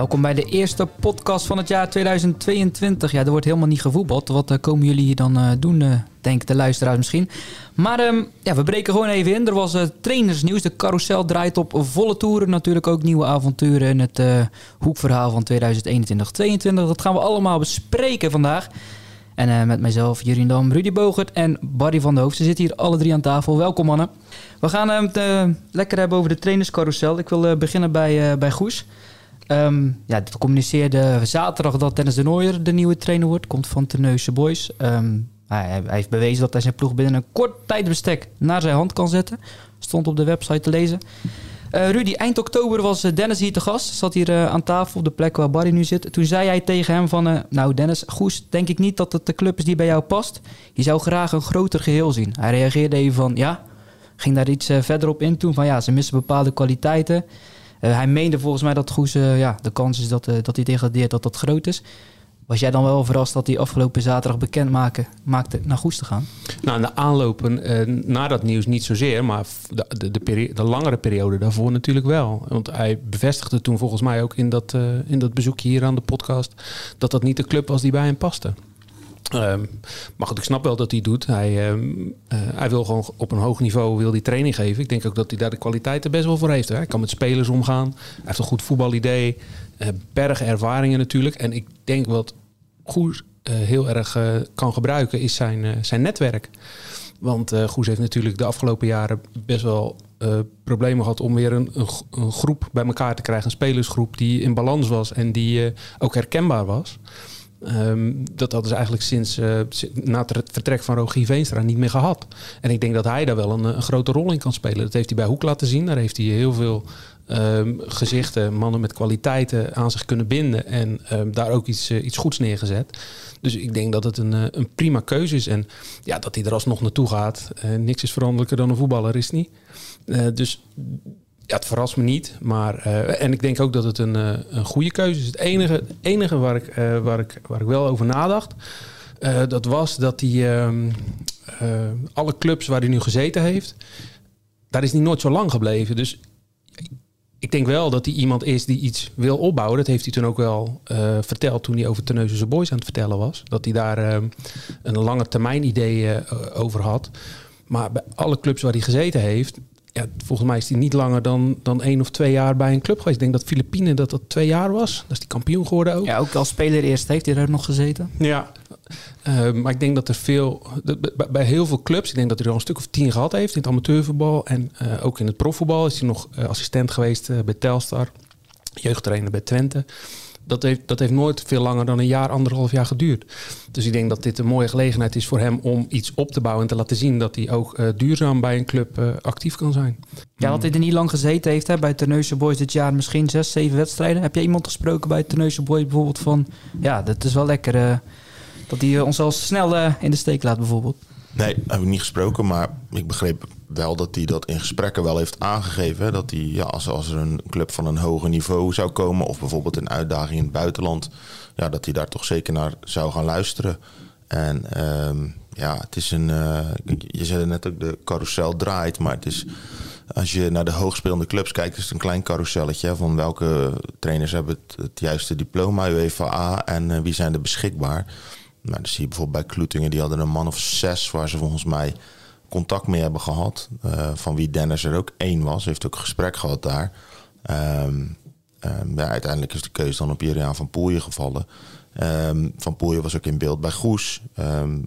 Welkom bij de eerste podcast van het jaar 2022. Ja, er wordt helemaal niet gevoetbald. Wat eh, komen jullie hier dan uh, doen, uh, de luisteraars misschien. Maar um, ja, we breken gewoon even in. Er was trainersnieuws. De carousel draait op volle toeren. Natuurlijk ook nieuwe avonturen in het hoekverhaal van 2021-2022. Dat gaan we allemaal bespreken vandaag. En met mijzelf, Jurien Dam, Rudy Bogert en Barry van der Hoofd. Ze zitten hier alle drie aan tafel. Welkom mannen. We gaan het lekker hebben over de trainerscarousel. Ik wil beginnen bij, bij Goes. Um, ja, het communiceerde zaterdag dat Dennis de Nooier de nieuwe trainer wordt. Komt van Terneuzen Boys. Um, hij, heeft bewezen dat hij zijn ploeg binnen een kort tijdbestek naar zijn hand kan zetten. Stond op de website te lezen. Uh, Rudy, eind oktober was eh, Dennis hier te gast. Zat hier uh, aan tafel op de plek waar Barry nu zit. Toen zei hij tegen hem van... nou Dennis, Goes, denk ik niet dat het de club is die bij jou past. Je zou graag een groter geheel zien. Hij reageerde even van... Ja, ging daar iets verder op in toen. Van ja, ze missen bepaalde kwaliteiten. Uh, hij meende volgens mij dat Goes, uh, ja, de kans is dat, uh, dat hij degradeert, dat dat groot is. Was jij dan wel verrast dat hij afgelopen zaterdag bekend maakte naar Goes te gaan? Nou, de aanlopen na dat nieuws niet zozeer, maar de, de, langere periode daarvoor natuurlijk wel. Want hij bevestigde toen volgens mij ook in dat, in dat bezoekje hier aan de podcast dat dat niet de club was die bij hem paste. Um, maar goed, ik snap wel dat hij doet. Hij, um, uh, hij wil gewoon op een hoog niveau wil die training geven. Ik denk ook dat hij daar de kwaliteiten best wel voor heeft. Hè. Hij kan met spelers omgaan. Hij heeft een goed voetbalidee. Uh, bergen ervaringen natuurlijk. En ik denk wat Goes uh, heel erg kan gebruiken is zijn, zijn netwerk. Want Goes heeft natuurlijk de afgelopen jaren best wel problemen gehad om weer een, een, een, groep bij elkaar te krijgen. Een spelersgroep die in balans was en die ook herkenbaar was. Um, dat hadden ze eigenlijk sinds uh, na het vertrek van Rogier Veenstra niet meer gehad. En ik denk dat hij daar wel een, grote rol in kan spelen. Dat heeft hij bij Hoek laten zien. Daar heeft hij heel veel um, gezichten, mannen met kwaliteiten aan zich kunnen binden. En um, daar ook iets, uh, iets goeds neergezet. Dus ik denk dat het een, uh, een prima keuze is. En ja, dat hij er alsnog naartoe gaat. niks is veranderlijker dan een voetballer, is niet. dus ja, het verrast me niet. Maar, uh, en ik denk ook dat het een, uh, een goede keuze is. Het enige, enige waar, ik, uh, waar, ik, waar ik wel over nadacht, dat was dat hij ehm, alle clubs waar hij nu gezeten heeft, daar is hij nooit zo lang gebleven. Dus ik denk wel dat hij iemand is die iets wil opbouwen. Dat heeft hij toen ook wel verteld toen hij over Terneuzense Boys aan het vertellen was. Dat hij daar ehm, een lange termijn idee over had. Maar bij alle clubs waar hij gezeten heeft, ja, volgens mij is hij niet langer dan, dan één of twee jaar bij een club geweest. Ik denk dat Filipine dat dat twee jaar was. Dat is die kampioen geworden ook. Ja, ook als speler eerst heeft hij er nog gezeten. Ja, uh, maar ik denk dat er veel, bij heel veel clubs, ik denk dat hij er al een stuk of tien gehad heeft in het amateurvoetbal. En uh, ook in het profvoetbal is hij nog uh, assistent geweest bij Telstar, jeugdtrainer bij Twente dat heeft, dat heeft nooit veel langer dan een jaar, anderhalf jaar geduurd. Dus ik denk dat dit een mooie gelegenheid is voor hem om iets op te bouwen en te laten zien dat hij ook uh, duurzaam bij een club uh, actief kan zijn. Ja, dat hij er niet lang gezeten heeft hè, bij Terneuzen Boys dit jaar, misschien zes, zeven wedstrijden. Heb jij iemand gesproken bij Terneuzen Boys bijvoorbeeld van, ja, dat is wel lekker uh, dat hij ons al snel in de steek laat bijvoorbeeld? Nee, heb ik niet gesproken, maar ik begreep wel dat hij dat in gesprekken wel heeft aangegeven. Dat hij, ja, als, er een club van een hoger niveau zou komen, of bijvoorbeeld een uitdaging in het buitenland, ja, dat hij daar toch zeker naar zou gaan luisteren. En um, ja, het is een. Uh, je zei net ook, de carousel draait, maar het is. Als je naar de hoogspelende clubs kijkt, is het een klein carouselletje van welke trainers hebben het, juiste diploma, UEFA en uh, wie zijn er beschikbaar. Nou, dan zie je bijvoorbeeld bij Kloetingen, die hadden een man of zes waar ze volgens mij contact mee hebben gehad. Uh, van wie Dennis er ook één was. Heeft ook een gesprek gehad daar. Um, um, ja, uiteindelijk is de keuze dan op Juriaan van Poelje gevallen. Um, van Poelje was ook in beeld bij Goes.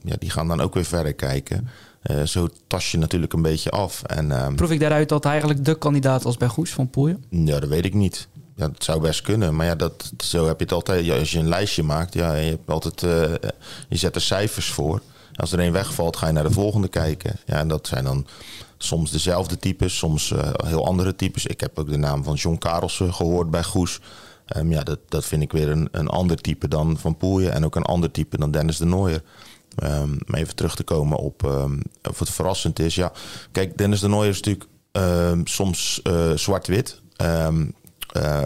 ja, die gaan dan ook weer verder kijken. Uh, zo tas je natuurlijk een beetje af. En, Proef ik daaruit dat hij eigenlijk de kandidaat was bij Goes van Poelje? Ja, dat weet ik niet. Ja, dat zou best kunnen. Maar ja, dat, zo heb je het altijd. Ja, als je een lijstje maakt, ja, je hebt altijd. Uh, je zet er cijfers voor. Als er een wegvalt, ga je naar de volgende kijken. Ja, en dat zijn dan soms dezelfde types, soms uh, heel andere types. Ik heb ook de naam van John Karelsen gehoord bij Goes. Um, ja, dat, dat vind ik weer een, een ander type dan Van Poelje. En ook een ander type dan Dennis de Nooier. Um, om even terug te komen op um, of het verrassend is. Ja, kijk, Dennis de Nooier is natuurlijk soms uh, zwart-wit. Uh,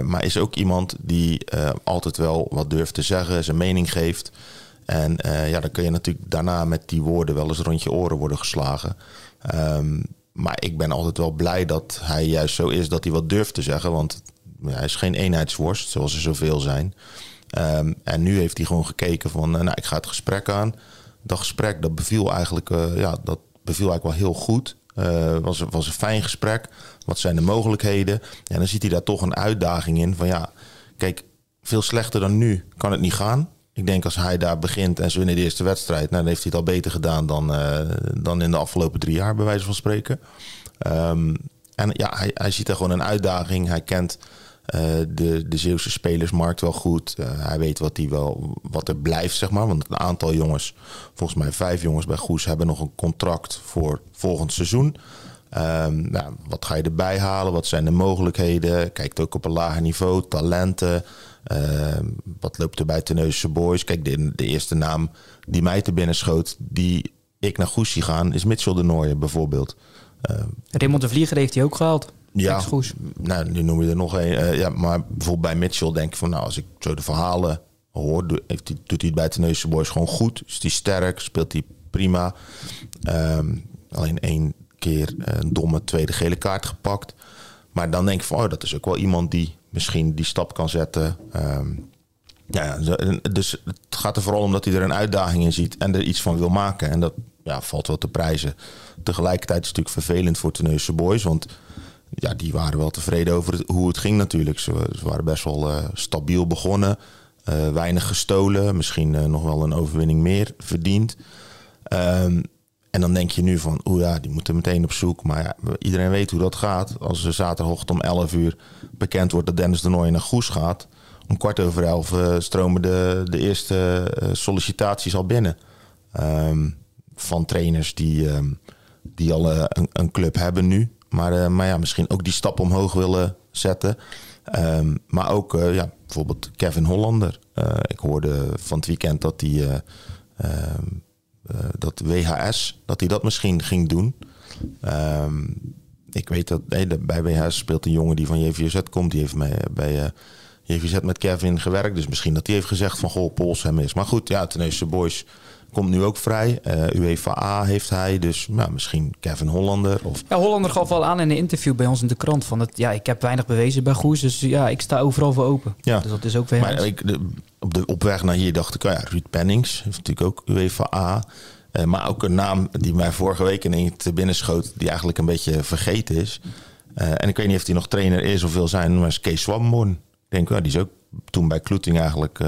maar is ook iemand die altijd wel wat durft te zeggen, zijn mening geeft. En ja, dan kun je natuurlijk daarna met die woorden wel eens rond je oren worden geslagen. Um, maar ik ben altijd wel blij dat hij juist zo is dat hij wat durft te zeggen. Want hij is geen eenheidsworst, zoals er zoveel zijn. Um, en nu heeft hij gewoon gekeken van, nou, ik ga het gesprek aan. Dat gesprek, dat beviel eigenlijk, uh, ja, dat beviel eigenlijk wel heel goed. Uh, was, was een fijn gesprek. Wat zijn de mogelijkheden? En dan ziet hij daar toch een uitdaging in van, ja, kijk, veel slechter dan nu kan het niet gaan. Ik denk als hij daar begint en ze winnen de eerste wedstrijd, nou, dan heeft hij het al beter gedaan dan, uh, dan in de afgelopen drie jaar, bij wijze van spreken. Um, en ja, hij, hij ziet er gewoon een uitdaging. Hij kent uh, de, de Zeeuwse spelersmarkt wel goed. Uh, hij weet wat, die wel, wat er blijft, zeg maar. Want een aantal jongens, volgens mij vijf jongens bij Goes, hebben nog een contract voor volgend seizoen. Um, nou, wat ga je erbij halen? Wat zijn de mogelijkheden? Kijkt ook op een lager niveau, talenten. Uh, wat loopt er bij Teneusse Boys? Kijk, de, de, eerste naam die mij te binnen schoot, die ik naar Goes zie gaan, is Mitchell de Nooijen bijvoorbeeld. Uh, Raymond de Vlieger heeft hij ook gehaald. Ja, nou, nu noem je er nog een. Uh, ja, maar bijvoorbeeld bij Mitchell denk ik van, nou, als ik zo de verhalen hoor, doet hij, doet hij het bij Teneusse Boys gewoon goed. Is hij sterk, speelt hij prima. Um, alleen één keer een domme tweede gele kaart gepakt. Maar dan denk ik van, oh, dat is ook wel iemand die misschien die stap kan zetten. Um, ja, dus het gaat er vooral om dat hij er een uitdaging in ziet en er iets van wil maken. En dat ja, valt wel te prijzen. Tegelijkertijd is het natuurlijk vervelend voor Teneuse Boys, want ja, die waren wel tevreden over hoe het ging natuurlijk. Ze, waren best wel uh, stabiel begonnen, uh, weinig gestolen, misschien uh, nog wel een overwinning meer verdiend. Um, en dan denk je nu van, oeh ja, die moeten meteen op zoek. Maar ja, iedereen weet hoe dat gaat. Als er zaterdagochtend om 11 uur bekend wordt dat Dennis de Nooy naar Goes gaat. Om kwart over elf uh, stromen de, de eerste uh, sollicitaties al binnen. Um, van trainers die, um, die al uh, een, club hebben nu. Maar, maar ja, misschien ook die stap omhoog willen zetten. Um, maar ook ja, bijvoorbeeld Kevin Hollander. ik hoorde van het weekend dat hij dat WHS, dat hij dat misschien ging doen. Um, ik weet dat bij WHS speelt een jongen die van JVZ komt. Die heeft mij bij uh, JVZ met Kevin gewerkt. Dus misschien dat hij heeft gezegd van goh, Pols hem is. Maar goed, ja, Teneuze Boys komt nu ook vrij. Uh, UEFA A heeft hij, dus nou, misschien Kevin Hollander. Of... Ja, Hollander gaf al aan in een interview bij ons in de krant van het, ja, ik heb weinig bewezen bij Goes, dus ja, ik sta overal voor open. Ja. Dus dat is ook weer. Maar ik, de, op, de, op weg naar hier dacht ik, oh ja, Ruud Pennings heeft natuurlijk ook UEFA A. Uh, maar ook een naam die mij vorige week in te binnen schoot, die eigenlijk een beetje vergeten is. Uh, en ik weet niet of hij nog trainer is of wil zijn, maar is Kees Swamborn. Ik denk, ja, die is ook toen bij Kloeting eigenlijk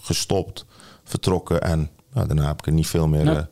gestopt, vertrokken. En nou, daarna heb ik er niet veel meer ja.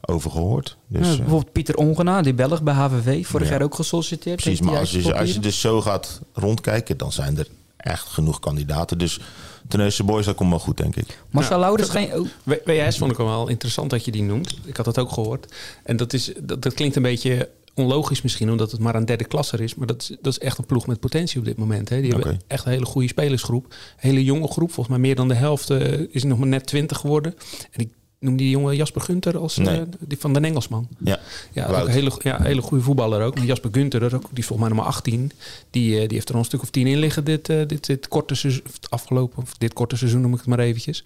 over gehoord. Dus, ja, bijvoorbeeld Pieter Ongena, die Belg bij HVV, vorig ja. jaar ook gesolliciteerd. Precies, maar als je, als je dus zo gaat rondkijken, dan zijn er echt genoeg kandidaten. Dus Teneuze Boys, dat komt wel goed, denk ik. Marcel ja, Louders geen... Oh. WS vond ik wel interessant dat je die noemt. Ik had dat ook gehoord. En dat, is, dat, dat klinkt een beetje onlogisch misschien, omdat het maar een derde klasser is. Maar dat is, dat is echt een ploeg met potentie op dit moment. Hè. Die okay. hebben echt een hele goede spelersgroep. Een hele jonge groep. Volgens mij meer dan de helft uh, is nog maar net 20 geworden. En ik noem die jonge Jasper Gunter als nee. uh, die van de Engelsman. Ja, ja ook een hele, ja, hele goede voetballer ook. Maar Jasper Gunter, ook, die is volgens mij nummer 18. Die, uh, die heeft er al een stuk of 10 in liggen dit, uh, dit, dit korte seizoen, afgelopen, of dit korte seizoen noem ik het maar eventjes.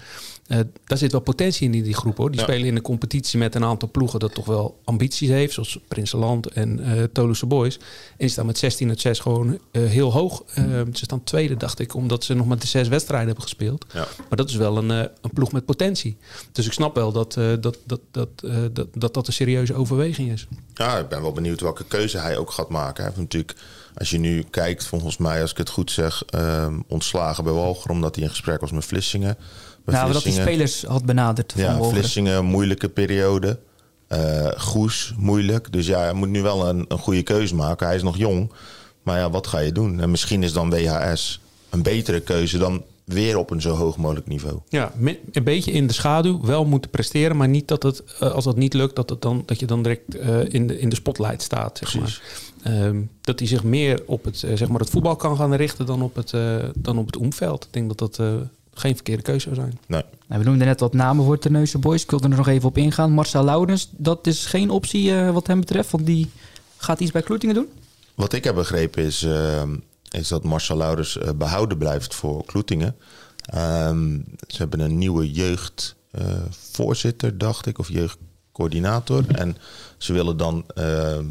daar zit wel potentie in, in die groep hoor. Die ja. spelen in de competitie met een aantal ploegen dat toch wel ambities heeft, zoals Prinseland en uh, Boys. En die staan met 16 uit 6 gewoon heel hoog. ze staan tweede, dacht ik, omdat ze nog maar de zes wedstrijden hebben gespeeld. Ja. Maar dat is wel een, een ploeg met potentie. Dus ik snap wel dat, uh, dat, dat, dat, uh, dat, dat dat een serieuze overweging is. Ja, ik ben wel benieuwd welke keuze hij ook gaat maken. Hij heeft natuurlijk, als je nu kijkt, volgens mij, als ik het goed zeg, uh, ontslagen bij Walger, omdat hij in gesprek was met Vlissingen. Bij nou, Vlissingen, dat hij spelers had benaderd. Ja, van Vlissingen, moeilijke periode. Uh, Goes, moeilijk. Dus ja, hij moet nu wel een, een goede keuze maken. Hij is nog jong. Maar ja, wat ga je doen? En misschien is dan WHS een betere keuze dan weer op een zo hoog mogelijk niveau. Ja, een beetje in de schaduw wel moeten presteren, maar niet dat het, eh, als dat niet lukt, dat, het dan, dat je dan direct eh, in, de, in de spotlight staat. Zeg maar. Ehm, dat hij zich meer op het, eh, zeg maar het voetbal kan gaan richten dan op het, eh, dan op het omveld. Ik denk dat dat geen verkeerde keuze zou zijn. Nee. Nou, we noemden net wat namen voor Terneuzen Boys. Ik wilde er nog even op ingaan. Marcel Laurens, dat is geen optie eh, wat hem betreft. Want die gaat iets bij Kloetingen doen. Wat ik heb begrepen is, eh, is dat Marcel Laurens eh, behouden blijft voor Kloetingen. Ehm, ze hebben een nieuwe jeugdvoorzitter, dacht ik, of jeugdcoördinator. En ze willen dan ehm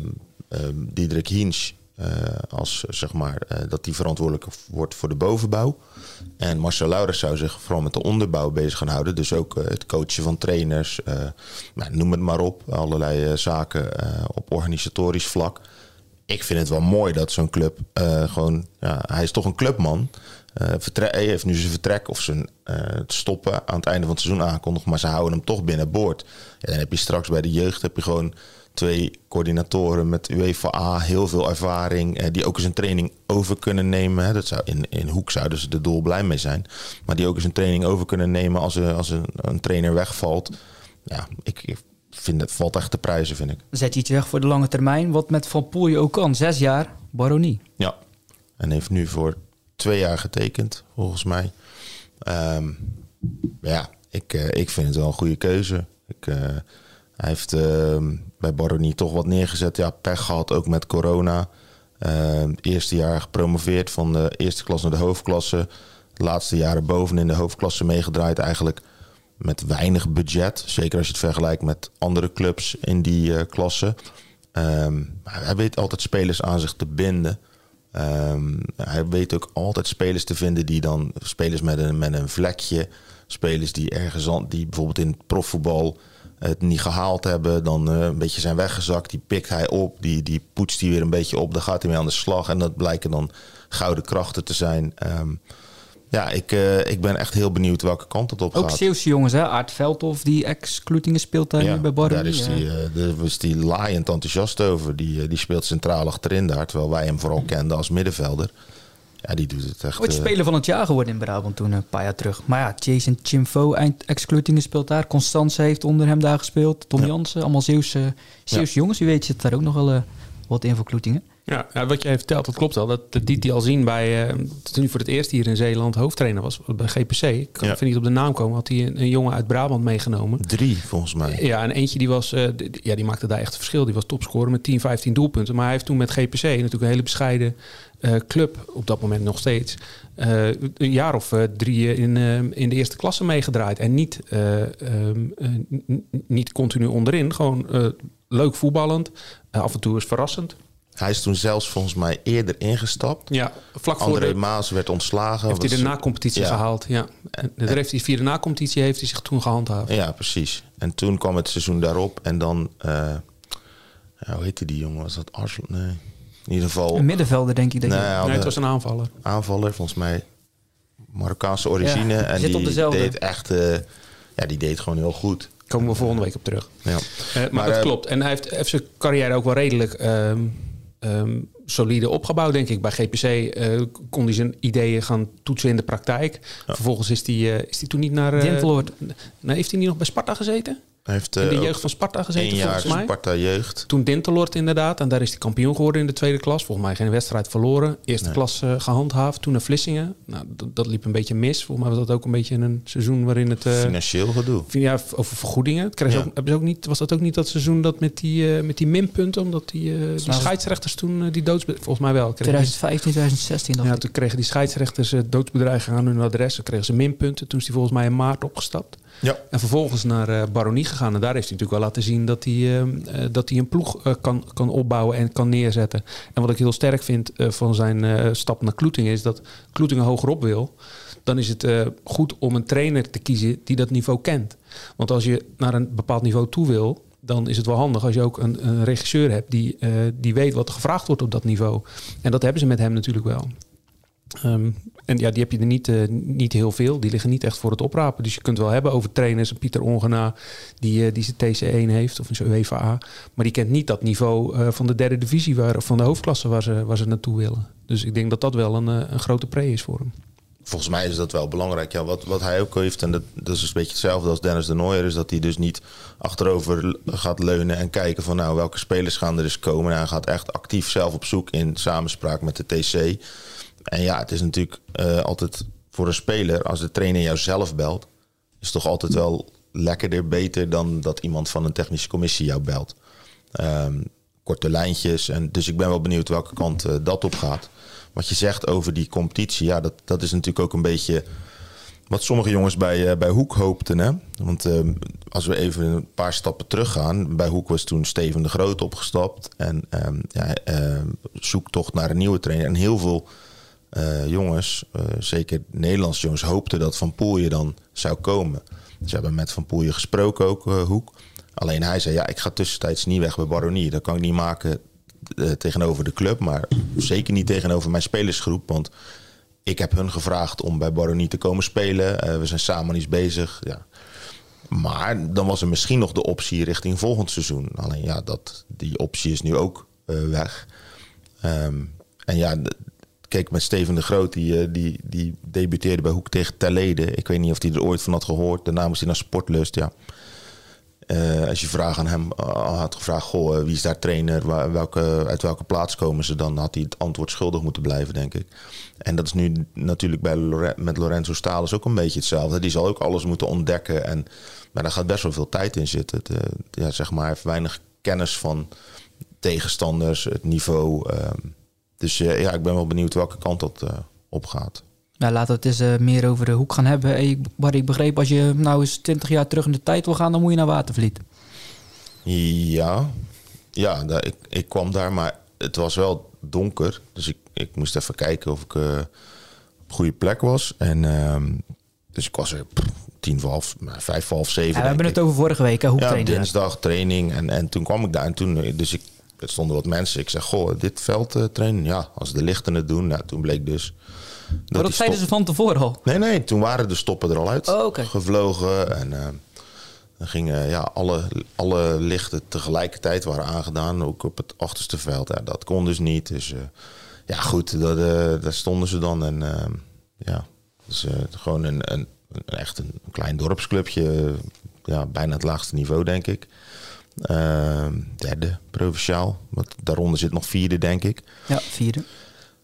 ehm, Diederik Hinsch eh, als, eh, zeg maar, eh, dat die verantwoordelijk wordt voor de bovenbouw. En Marcel Laurens zou zich vooral met de onderbouw bezig gaan houden. Dus ook eh, het coachen van trainers, eh, nou, noem het maar op. Allerlei eh, zaken eh, op organisatorisch vlak ik vind het wel mooi dat zo'n club eh, gewoon... Ja, hij is toch een clubman. Vertre- hij heeft nu zijn vertrek of zijn eh, stoppen aan het einde van het seizoen aangekondigd. Maar ze houden hem toch binnenboord. Ja, dan heb je straks bij de jeugd heb je gewoon twee coördinatoren met UEFA. Heel veel ervaring. die ook eens een training over kunnen nemen. Dat zou in, in Hoek zouden ze er dol blij mee zijn. Maar die ook eens een training over kunnen nemen als, er, als een, een trainer wegvalt. Ja, ik vind het valt echt te prijzen, vind ik. Zet iets weg voor de lange termijn. Wat met Van Poel je ook kan. Zes jaar, baronie. Ja, en heeft nu voor twee jaar getekend, volgens mij. Ehm, ja, ik, eh, ik vind het wel een goede keuze. Ik, eh, hij heeft ehm, bij Baronie toch wat neergezet. Ja, pech gehad, ook met corona. Ehm, eerste jaar gepromoveerd van de eerste klas naar de hoofdklasse. De laatste jaren bovenin de hoofdklasse meegedraaid eigenlijk met weinig budget. Zeker als je het vergelijkt met andere clubs in die eh, klasse. Ehm, hij weet altijd spelers aan zich te binden. Ehm, hij weet ook altijd spelers te vinden die dan spelers met een, met een vlekje, spelers die ergens die bijvoorbeeld in het profvoetbal het niet gehaald hebben, dan eh, een beetje zijn weggezakt. Die pikt hij op, die, die poetst hij weer een beetje op, daar gaat hij mee aan de slag en dat blijken dan gouden krachten te zijn. Ehm, ja, ik, eh, ik ben echt heel benieuwd welke kant het op Ook gaat. Zeeuwse jongens, hè? Aart Veldhoff, die ex-Kloetingen speelt daar nu bij baronie. daar is die, daar was die laaiend enthousiast over. Die, eh, die speelt centraal achterin daar, terwijl wij hem vooral kenden als middenvelder. Ja, die doet het echt. Eh, speler van het jaar geworden in Brabant toen, een paar jaar terug. Maar ja, Jason Chimfo, ex-Kloetingen, speelt daar. Constance heeft onder hem daar gespeeld. Tom Ja. Jansen, allemaal Zeeuwse, Zeeuwse jongens. Wie weet zit daar ook nog wel wat in voor Kloetingen. Ja, wat jij vertelt, dat klopt wel. Dat, dat liet hij al zien bij, eh, toen hij voor het eerst hier in Zeeland hoofdtrainer was, bij GPC. Ik kan Ja. even niet op de naam komen, had hij een, een jongen uit Brabant meegenomen. Drie, volgens mij. Ja, en eentje die was, eh, ja, die maakte daar echt verschil. Die was topscorer met 10, 15 doelpunten. Maar hij heeft toen met GPC, natuurlijk een hele bescheiden eh, club, op dat moment nog steeds, een jaar of drie in, in de eerste klasse meegedraaid. En niet, eh, ehm, eh, niet continu onderin, gewoon leuk voetballend. Af en toe is verrassend. Hij is toen zelfs volgens mij eerder ingestapt. Ja, vlak voor André de, Maas werd ontslagen. heeft hij de na-competitie Ja. gehaald. Ja. En daar heeft hij, via de na-competitie heeft hij zich toen gehandhaafd. Ja, precies. En toen kwam het seizoen daarop. En dan, eh, ja, hoe heette die jongen? Was dat Arsenal? Nee. In ieder geval Een middenvelder, denk ik. Dat Nee, het was een aanvaller. aanvaller, volgens mij Marokkaanse origine. Ja, en zit die op dezelfde. deed echt, eh, ja, die deed gewoon heel goed. Komen we volgende week op terug. Ja. Eh, maar, Maar, dat klopt. En hij heeft, heeft zijn carrière ook wel redelijk ehm, ehm, solide opgebouwd, denk ik. Bij GPC eh, kon hij zijn ideeën gaan toetsen in de praktijk. Vervolgens is hij, eh, is hij toen niet naar... eh, nee, heeft hij niet nog bij Sparta gezeten? Hij heeft In de eh, jeugd van Sparta gezeten, jaar volgens mij. Sparta jeugd. Toen Dinteloord inderdaad. En daar is hij kampioen geworden in de tweede klas. Volgens mij geen wedstrijd verloren. Eerste Nee. klas eh, gehandhaafd. Toen naar Vlissingen. Nou, dat, dat liep een beetje mis. Volgens mij was dat ook een beetje een seizoen waarin het... eh, Financieel gedoe. ja, over vergoedingen. Het kreeg Ja. ook, hebben ze ook niet, was dat ook niet dat seizoen dat met die, eh, met die minpunten? Omdat die, die scheidsrechters toen die doodsbe... Volgens mij wel. Kregen 2015, 2016. die- dacht ja, ik. toen kregen die scheidsrechters doodsbedreigingen aan hun adres. Dan kregen ze minpunten. Toen is hij volgens mij in maart opgestapt. Ja. En vervolgens naar eh, Baronie gegaan. En daar heeft hij natuurlijk wel laten zien dat hij, eh, eh, dat hij een ploeg eh, kan, kan opbouwen en kan neerzetten. En wat ik heel sterk vind van zijn stap naar Kloetingen is dat Kloetingen hogerop wil. Dan is het goed om een trainer te kiezen die dat niveau kent. Want als je naar een bepaald niveau toe wil, dan is het wel handig als je ook een, regisseur hebt die, die weet wat gevraagd wordt op dat niveau. En dat hebben ze met hem natuurlijk wel. Ehm, en ja, die heb je er niet, eh, niet heel veel. Die liggen niet echt voor het oprapen. Dus je kunt wel hebben over trainers. Pieter Ongena, die, eh, die zijn TC1 heeft, of een UEFA. Maar die kent niet dat niveau eh, van de derde divisie, waar, of van de hoofdklasse waar ze, waar ze naartoe willen. Dus ik denk dat dat wel een, een grote pre is voor hem. volgens mij is dat wel belangrijk. Ja, wat, wat hij ook heeft, en dat, dat is een beetje hetzelfde als Dennis de Nooier, is dat hij dus niet achterover gaat leunen en kijken van nou welke spelers gaan er eens komen. hij gaat echt actief zelf op zoek in samenspraak met de TC. En ja, het is natuurlijk uh, altijd voor een speler, als de trainer jou zelf belt, is toch altijd wel lekkerder, beter dan dat iemand van een technische commissie jou belt. Um, korte lijntjes. En dus ik ben wel benieuwd welke kant uh, dat op gaat. Wat je zegt over die competitie, ja, dat, dat is natuurlijk ook een beetje wat sommige jongens bij, uh, bij Hoek hoopten. Hè? Want uh, als we even een paar stappen teruggaan. Bij Hoek was toen Steven de Groot opgestapt. En um, ja, zoektocht naar een nieuwe trainer. En heel veel jongens, zeker Nederlandse jongens, hoopten dat Van Poelje dan zou komen. Ze hebben met Van Poelje gesproken ook, Hoek. Alleen hij zei, ja, ik ga tussentijds niet weg bij Baronie. Dat kan ik niet maken tegenover de club, maar zeker niet tegenover mijn spelersgroep. Want ik heb hun gevraagd om bij Baronie te komen spelen. We zijn samen iets bezig. Ja. Maar dan was er misschien nog de optie richting volgend seizoen. Alleen ja, dat, die optie is nu ook weg. Um, en ja, kijk, met Steven de Groot, die, die, die debuteerde bij Hoek tegen Terlede. Ik weet niet of hij er ooit van had gehoord. Daarna moest hij naar Sportlust, ja. Uh, als je vraag aan hem uh, had gevraagd, goh, wie is daar trainer, welke, uit welke plaats komen ze, dan had hij het antwoord schuldig moeten blijven, denk ik. En dat is nu natuurlijk bij met Lorenzo Stalens ook een beetje hetzelfde. Die zal ook alles moeten ontdekken, en, maar daar gaat best wel veel tijd in zitten. Het, ja, zeg maar, heeft weinig kennis van tegenstanders, het niveau. Ehm. Dus ja, ik ben wel benieuwd welke kant dat op gaat. Nou, laten we het eens uh, meer over de hoek gaan hebben. Ik, wat ik begreep, als je nou eens 20 jaar terug in de tijd wil gaan, dan moet je naar Watervliet. Ja, ja daar, ik, ik kwam daar, maar het was wel donker. Dus ik, ik moest even kijken of ik uh, op goede plek was. En uh, dus ik was er tien voor half, vijf voor half zeven. Ja, we hebben ik. het over vorige week, hè? Hoe ja, dinsdag training. En, en toen kwam ik daar en toen, dus ik, er stonden wat mensen. Ik zeg, goh, dit veld uh, trainen. Ja, als de lichten het doen. Nou, toen bleek dus dat maar dat zeiden ze van tevoren al? Nee, nee, toen waren de stoppen er al uit. Oh, okay. Gevlogen en uh, dan gingen ja, alle, alle lichten tegelijkertijd waren aangedaan. Ook op het achterste veld. Ja, dat kon dus niet. Dus uh, ja, goed, dat, daar stonden ze dan. En ja, dus, gewoon een, een, een, echt een klein dorpsclubje. ja, bijna het laagste niveau, denk ik. derde provinciaal. Want daaronder zit nog vierde, denk ik. Ja, vierde.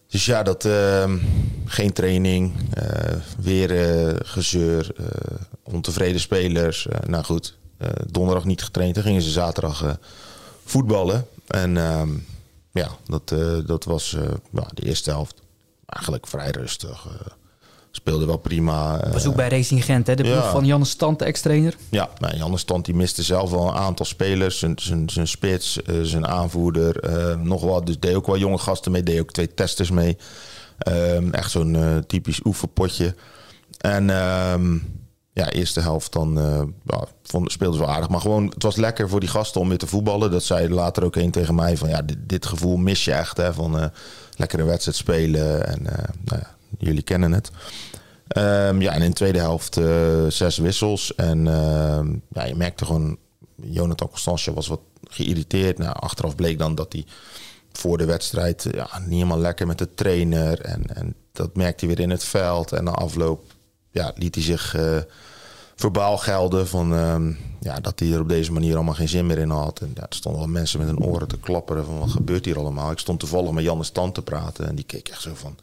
Dus ja, dat, uh, geen training, uh, weer uh, gezeur, eh, ontevreden spelers. nou goed, donderdag niet getraind. Dan gingen ze zaterdag voetballen. En ehm, ja, dat, dat was de eerste helft eigenlijk vrij rustig speelde wel prima. Was ook bij Racing Gent, hè? de ja. van Janne Stant, de ex-trainer. Ja, nou, Janne Stant die miste zelf wel een aantal spelers. Zijn, spits, uh, zijn aanvoerder, uh, nog wat. Dus deed ook wel jonge gasten mee, deed ook twee testers mee. Um, echt zo'n uh, typisch oefenpotje. En um, ja, eerste helft dan ja, vond, speelden ze wel aardig. Maar gewoon, het was lekker voor die gasten om weer te voetballen. Dat zei later ook een tegen mij van ja, dit, dit gevoel mis je echt. Hè, van lekkere wedstrijd spelen. En nou ja, jullie kennen het. Um, ja, en in de tweede helft uh, zes wissels. En uh, ja, je merkte gewoon, Jonathan Constantia was wat geïrriteerd. Nou, achteraf bleek dan dat hij voor de wedstrijd ja, niet helemaal lekker met de trainer. En, en dat merkte hij weer in het veld. En na afloop ja, liet hij zich uh, verbaal gelden van um, ja, dat hij er op deze manier allemaal geen zin meer in had. En ja, er stonden wel mensen met hun oren te klapperen van wat gebeurt hier allemaal. Ik stond toevallig met Janne Stand te praten en die keek echt zo van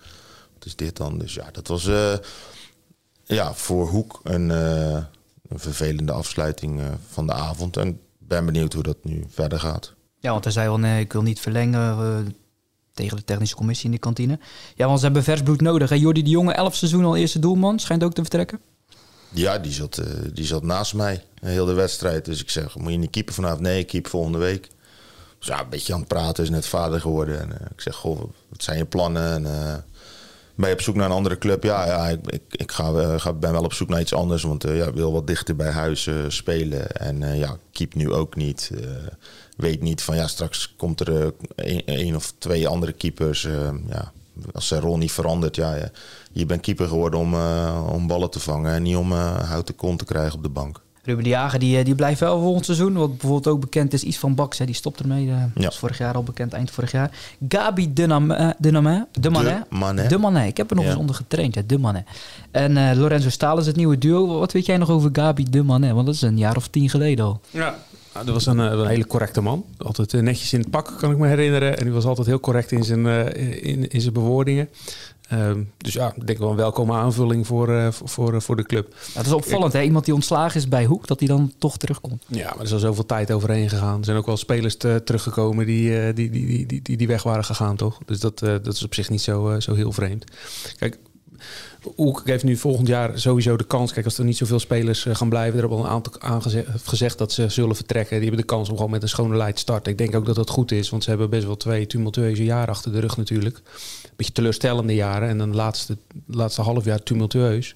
wat is dit dan? Dus ja, dat was uh, ja, voor Hoek een, een vervelende afsluiting uh, van de avond. En ben benieuwd hoe dat nu verder gaat. Ja, want hij zei wel, nee, ik wil niet verlengen tegen de technische commissie in de kantine. Ja, want ze hebben vers bloed nodig. En Jordi de Jonge, elf seizoen al eerste doelman, schijnt ook te vertrekken. Ja, die zat, die zat naast mij, heel de wedstrijd. Dus ik zeg, moet je niet keeper vanavond? Nee, ik keep volgende week. Dus ja, een beetje aan het praten, is net vader geworden. En ik zeg, goh, wat zijn je plannen? En ben je op zoek naar een andere club? Ja, ja ik, ik, ik ga, ben wel op zoek naar iets anders. Want uh, ja, wil wat dichter bij huis uh, spelen. En ja, keep nu ook niet. weet niet van ja, straks komt er één of twee andere keepers. ja, als zijn rol niet verandert, ja, je bent keeper geworden om, om ballen te vangen en niet om houten kont te krijgen op de bank. Ruben de Jager die, eh, die blijft wel volgend seizoen. Wat bijvoorbeeld ook bekend is, iets van Baks, hè, die stopt ermee. Uh, Ja. is vorig jaar al bekend, eind vorig jaar. Gabi Dename, Dename, de Manet. De Manet. De Manet. Ik heb er nog Ja. eens onder getraind, ja, de Manet. En eh, Lorenzo Staal is het nieuwe duo. Wat weet jij nog over Gabi de Manet? Want dat is een jaar of tien geleden al. Ja. dat was een, eh, een hele correcte man. Altijd eh, netjes in het pak, kan ik me herinneren. En die was altijd heel correct in zijn, eh, in, in zijn bewoordingen. Ehm, dus ja, ik denk wel een welkome aanvulling voor, eh, voor, voor, voor de club. Ja, dat is opvallend, hè? Iemand die ontslagen is bij Hoek, dat hij dan toch terugkomt. Ja, maar er is al zoveel tijd overheen gegaan. Er zijn ook wel spelers te- teruggekomen die, eh, die, die, die, die, die, weg waren gegaan, toch? Dus dat, eh, dat is op zich niet zo, eh, zo heel vreemd. Kijk, Hoek heeft nu volgend jaar sowieso de kans. Kijk, als er niet zoveel spelers eh, gaan blijven, er hebben al een aantal aangeze- gezegd dat ze zullen vertrekken. Die hebben de kans om gewoon met een schone lijn te starten. Ik denk ook dat dat goed is, want ze hebben best wel twee tumultueuze jaren achter de rug natuurlijk. Beetje teleurstellende jaren en dan laatste, laatste half jaar tumultueus.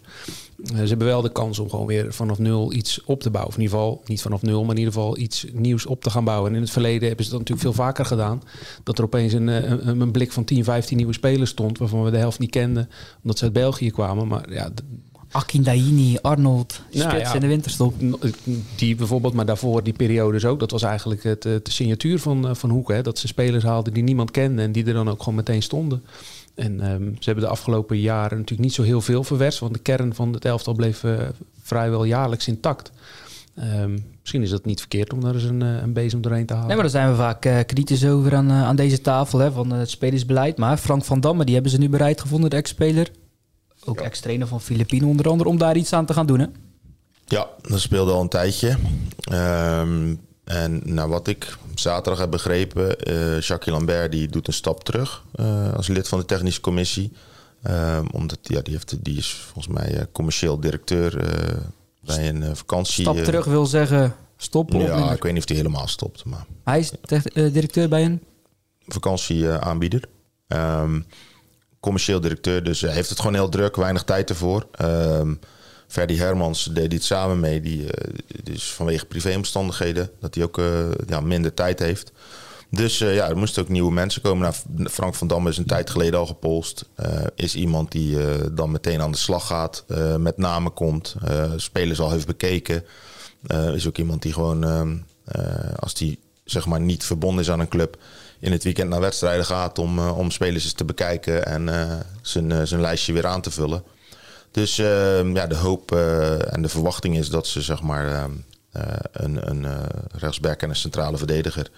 Eh, ze hebben wel de kans om gewoon weer vanaf nul iets op te bouwen. Of in ieder geval, niet vanaf nul, maar in ieder geval iets nieuws op te gaan bouwen. En in het verleden hebben ze dat natuurlijk veel vaker gedaan. Dat er opeens een, eh, een, een blik van 10, 15 nieuwe spelers stond, waarvan we de helft niet kenden, omdat ze uit België kwamen. Maar ja, d- Akin Daini, Arnold, Nou, Spits ja. in de winterstop. die bijvoorbeeld, maar daarvoor die periodes ook. Dat was eigenlijk het, de signatuur van, eh, van Hoek. Hè? Dat ze spelers haalden die niemand kende en die er dan ook gewoon meteen stonden. En ehm, ze hebben de afgelopen jaren natuurlijk niet zo heel veel verwerst. Want de kern van het elftal bleef eh, vrijwel jaarlijks intact. Ehm, misschien is dat niet verkeerd om daar eens een, eh, een bezem doorheen te halen. Nee, maar daar zijn we vaak kritisch over aan, aan deze tafel hè, van het spelersbeleid. Maar Frank van Damme, die hebben ze nu bereid gevonden, de ex-speler. Ook ex-trainer van Filipine onder andere, om daar iets aan te gaan doen. Hè? Ja, dat speelde al een tijdje. Ehm, en naar wat ik zaterdag heb begrepen, eh Jacques Lambert die doet een stap terug eh, als lid van de technische commissie. Ehm, omdat ja, die, heeft, die is volgens mij eh, commercieel directeur bij een vakantie. Stap terug wil zeggen stoppen. Ja, ik weet niet of hij helemaal stopt, maar Hij is directeur bij een... vakantieaanbieder. Ehm commercieel directeur, dus hij heeft het gewoon heel druk, weinig tijd ervoor. Ehm Ferdy Hermans deed dit samen mee, die eh, dus vanwege privéomstandigheden, dat hij ook eh, ja, minder tijd heeft. Dus eh, ja, er moesten ook nieuwe mensen komen. Nou, Frank van Damme is een tijd geleden al gepolst. Is iemand die dan meteen aan de slag gaat, met namen komt, spelers al heeft bekeken. Is ook iemand die gewoon, ehm, eh, als die zeg maar niet verbonden is aan een club, in het weekend naar wedstrijden gaat om, eh, om spelers eens te bekijken en eh, zijn, eh, zijn lijstje weer aan te vullen. Dus ehm, ja, de hoop en de verwachting is dat ze zeg maar ehm, eh, een, een rechtsback en een centrale verdediger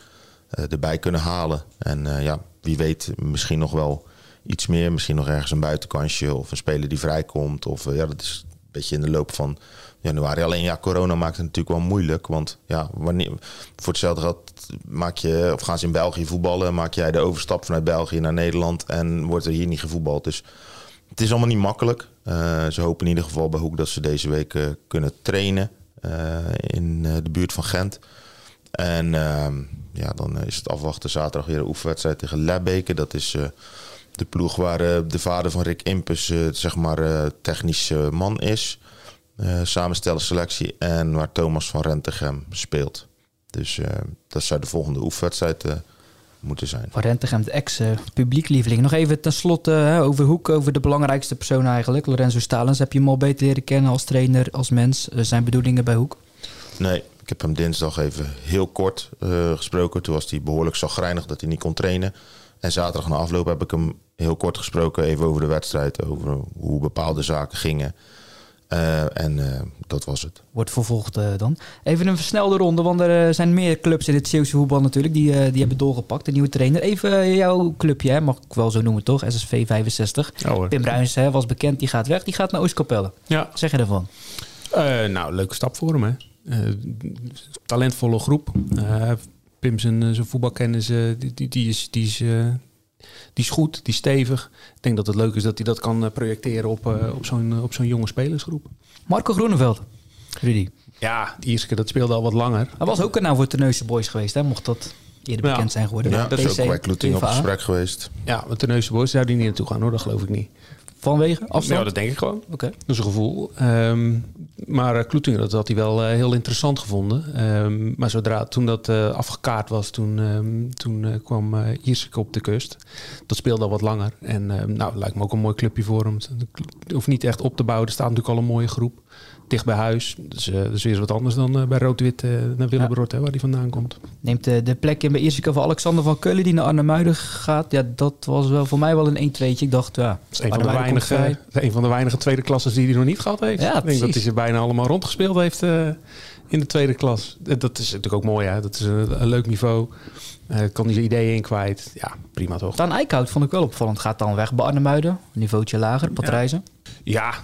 erbij kunnen halen. En ja, wie weet misschien nog wel iets meer. Misschien nog ergens een buitenkansje of een speler die vrijkomt. Of ja, dat is beetje in de loop van januari. Alleen ja, corona maakt het natuurlijk wel moeilijk. Want ja, wanneer, voor hetzelfde geld maak je, of gaan ze in België voetballen, maak jij de overstap vanuit België naar Nederland en wordt er hier niet gevoetbald. Dus het is allemaal niet makkelijk. Eh, ze hopen in ieder geval bij Hoek dat ze deze week eh, kunnen trainen eh, in de buurt van Gent. En ehm, ja, dan is het afwachten zaterdag weer een oefenwedstrijd tegen Lebbeke. Dat is de ploeg waar eh, de vader van Rick Impus, eh, zeg maar, eh, technisch eh, man is. Samenstellen selectie en waar Thomas van Rentegem speelt. Dus dat zou de volgende oefenwedstrijd moeten zijn. Van Rentegem, de ex-publieklieveling. Nog even tenslotte over Hoek, over de belangrijkste persoon eigenlijk. Lorenzo Stalens. Heb je hem al beter leren kennen als trainer, als mens? Zijn bedoelingen bij Hoek? Nee, ik heb hem dinsdag even heel kort gesproken. Toen was hij behoorlijk zagrijnig dat hij niet kon trainen. En zaterdag na afloop heb ik hem heel kort gesproken. Even over de wedstrijd, over hoe bepaalde zaken gingen. Eh, en eh, dat was het. Wordt vervolgd eh, dan. Even een versnelde ronde, want er zijn meer clubs in het Zeeuwse voetbal natuurlijk. Die, die hebben doorgepakt, de nieuwe trainer. Even jouw clubje, hè, mag ik wel zo noemen toch? SSV 65. Ja, hoor. Pim Bruins hè, was bekend, die gaat weg. Die gaat naar Oostkapelle. Ja, Wat zeg je daarvan? Eh, nou, leuke stap voor hem, hè. Eh, talentvolle groep. Pim zijn, eh, zijn voetbalkennis, eh, die, die, die is, die, is, eh, die is goed, die is stevig. Ik denk dat het leuk is dat hij dat kan projecteren op, eh, op zo'n op zo'n jonge spelersgroep. Marco Groeneveld. Rudy. Ja, die Ierske, dat speelde al wat langer. Hij was ook een nou voor Terneuzen Boys geweest, hè? mocht dat eerder Ja. bekend zijn geworden. Ja, dat is ook bij Kloeting op gesprek geweest. Ja, met de Neuse Boys zou die niet naartoe gaan, hoor. Dat geloof ik niet. Vanwege afstand? Ja, dat denk ik gewoon. Oké. Dat is een gevoel. Ehm, maar uh, Kloetingen, dat had hij wel uh, heel interessant gevonden. Um, maar zodra toen dat uh, afgekaart was, toen, um, toen kwam uh, Iersik op de kust. Dat speelde al wat langer. En nou, lijkt me ook een mooi clubje voor hem. Het hoeft niet echt op te bouwen. Er staat natuurlijk al een mooie groep. Dicht bij huis. Dus uh, is weer wat anders dan uh, bij Rood-Wit uh, naar Willebroord, ja. waar die vandaan komt. Neemt de plek in bij Ierseke van Alexander van Keulen die naar Arnhemuiden gaat. Ja, dat was wel voor mij wel een 1-2'tje. Ik dacht, ja, dat is een van, de weinige, een van de weinige tweede klasses die hij nog niet gehad heeft. Ja, ik denk dat hij ze bijna allemaal rondgespeeld heeft in de tweede klas. Dat is natuurlijk ook mooi, hè? Dat is een, een leuk niveau. kan hij zijn ideeën in kwijt. Ja, prima toch. Dan Eickhout vond ik wel opvallend. Gaat dan weg bij Arnhemuiden. Niveautje lager, Patrijzen. Ja. ja,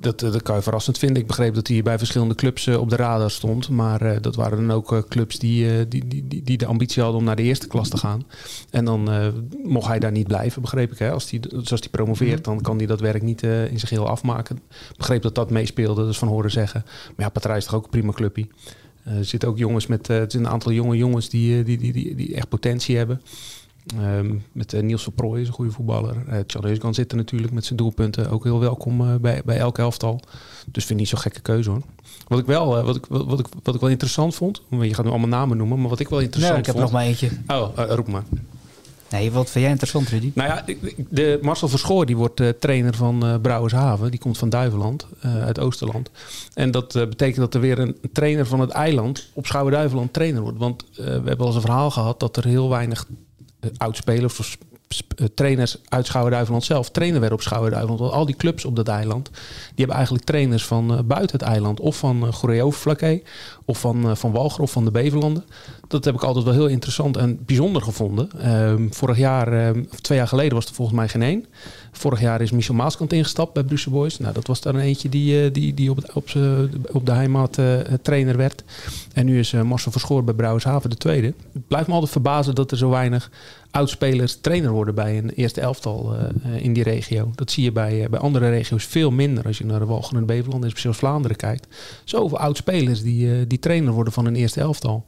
dat, dat kan je verrassend vinden. Ik begreep dat hij bij verschillende clubs uh, op de radar stond. Maar uh, dat waren dan ook clubs die, die, die, die de ambitie hadden om naar de eerste klas te gaan. En dan mocht hij daar niet blijven, begreep ik. Hè? Als hij zoals hij promoveert, dan kan hij dat werk niet in zijn geheel afmaken. Ik begreep dat dat meespeelde, dus van horen zeggen. Maar ja, Patrijs is toch ook een prima clubje. er zitten ook jongens met het een aantal jonge jongens die, die, die, die, die echt potentie hebben. Um, met uh, Niels Verprooy is een goede voetballer. Uh, Charles kan zitten natuurlijk met zijn doelpunten. Ook heel welkom uh, bij, bij elk elftal. Dus vind ik niet zo'n gekke keuze hoor. Wat ik wel, wat ik, wat, ik, wat ik wel interessant vond. Je gaat nu allemaal namen noemen. Maar wat ik wel interessant nee, ik vond. heb nog maar eentje. Oh, roep maar. Nee, wat vind jij interessant, Rudy? Nou ja, de Marcel Verschoor die wordt trainer van Brouwershaven. Die komt van Duiveland, uit Oosterland. En dat betekent dat er weer een trainer van het eiland op Schouwen-Duiveland trainer wordt. Want we hebben al eens een verhaal gehad dat er heel weinig oudspelers of trainers uit Schouwen-Duiveland zelf trainer werden op Schouwen-Duiveland. Want al die clubs op dat eiland, die hebben eigenlijk trainers van uh, buiten het eiland. Of van uh, Goeree-Overflakkee, of van, van Walger, of van de Beverlanden. Dat heb ik altijd wel heel interessant en bijzonder gevonden. Uh, vorig jaar, of twee jaar geleden, was er volgens mij geen één. Vorig jaar is Michel Maaskant ingestapt bij Brussel Boys. Nou, dat was daar een eentje die, die, die op, het, op, op de heimat trainer werd. En nu is Marcel Verschoor bij Brouwershaven de tweede. Het blijft me altijd verbazen dat er zo weinig oudspelers trainer worden bij een eerste elftal uh, in die regio. Dat zie je bij, uh, bij andere regio's veel minder. Als je naar de Walgen en Beverland en speciaal Vlaanderen kijkt. Zoveel oudspelers die, uh, die trainer worden van een eerste elftal.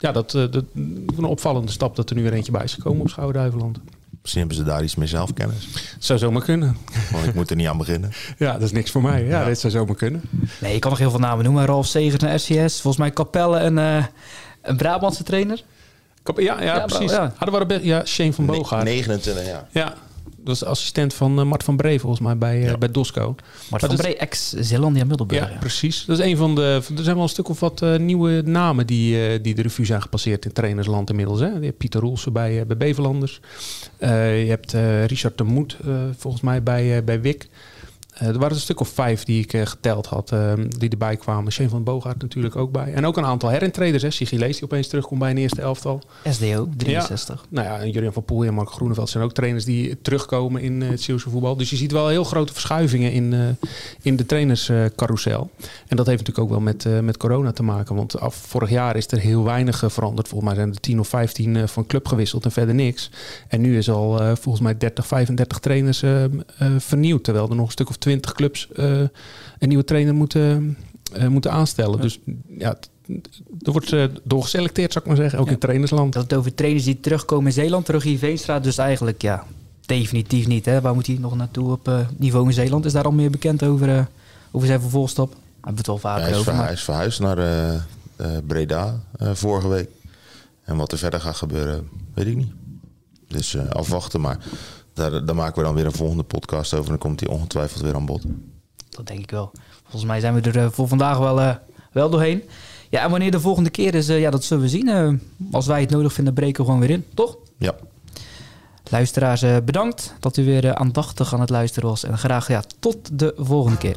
Ja, dat, dat een opvallende stap dat er nu weer eentje bij is gekomen op Schouwen-Duiveland. Misschien hebben ze daar iets meer zelfkennis. Zou zomaar kunnen. Want ik moet er niet aan beginnen. Ja, dat is niks voor mij. Ja, ja. dit zou zomaar kunnen. Nee, je kan nog heel veel namen noemen. Ralf Segers naar SCS. Volgens mij Capelle en een Brabantse trainer. Ja, ja, ja precies. Ja. Hadden we ja, Shane van Boogaard. 29 jaar. Ja, dat is assistent van uh, Mart van Bree volgens mij bij, ja. bij Dosco. Mart van Bree, ex-Zeelandia Middelburg. Ja, precies. Dat is een van de... Er zijn wel een stuk of wat uh, nieuwe namen die, die de revue zijn gepasseerd in trainersland inmiddels. Hè. Je hebt Pieter Roelsen bij, bij Beverlanders. je hebt Richard de Moed volgens mij bij, bij Wik. Uh, er waren een stuk of vijf die ik uh, geteld had, uh, die erbij kwamen. Shane van Boogaard natuurlijk ook bij. En ook een aantal herintreders. Hè. Sigilees die opeens terugkomt bij een eerste elftal. SDO, 63. Ja. Nou ja, en van Poel en Mark Groeneveld zijn ook trainers die terugkomen in het Zeeuwse voetbal. Dus je ziet wel heel grote verschuivingen in, in de trainerscarousel. en dat heeft natuurlijk ook wel met, met corona te maken. Want af vorig jaar is er heel weinig veranderd. Volgens mij zijn er 10 of 15 van club gewisseld en verder niks. En nu is al volgens mij 30, 35 trainers vernieuwd. Terwijl er nog een stuk of 20 clubs uh, een nieuwe trainer moeten, uh, moeten aanstellen. Ja. Dus ja, er wordt uh, door geselecteerd, zou ik maar zeggen, ook ja. in trainersland. Dat het over trainers die terugkomen in Zeeland, terug in Veenstraat, dus eigenlijk ja, definitief niet. Hè? Waar moet hij nog naartoe op niveau in Zeeland? Is daar al meer bekend over, over zijn vervolgstap? Hebben we het wel vaker hij over. Ver, hij is verhuisd naar Breda vorige week. En wat er verder gaat gebeuren, weet ik niet. Dus afwachten, maar daar, daar, maken we dan weer een volgende podcast over. En dan komt hij ongetwijfeld weer aan bod. Dat denk ik wel. Volgens mij zijn we er uh, voor vandaag wel, uh, wel doorheen. Ja, en wanneer de volgende keer is, uh, ja, dat zullen we zien. als wij het nodig vinden, breken we gewoon weer in, toch? Ja. Luisteraars, bedankt dat u weer aandachtig aan het luisteren was. En graag ja, tot de volgende keer.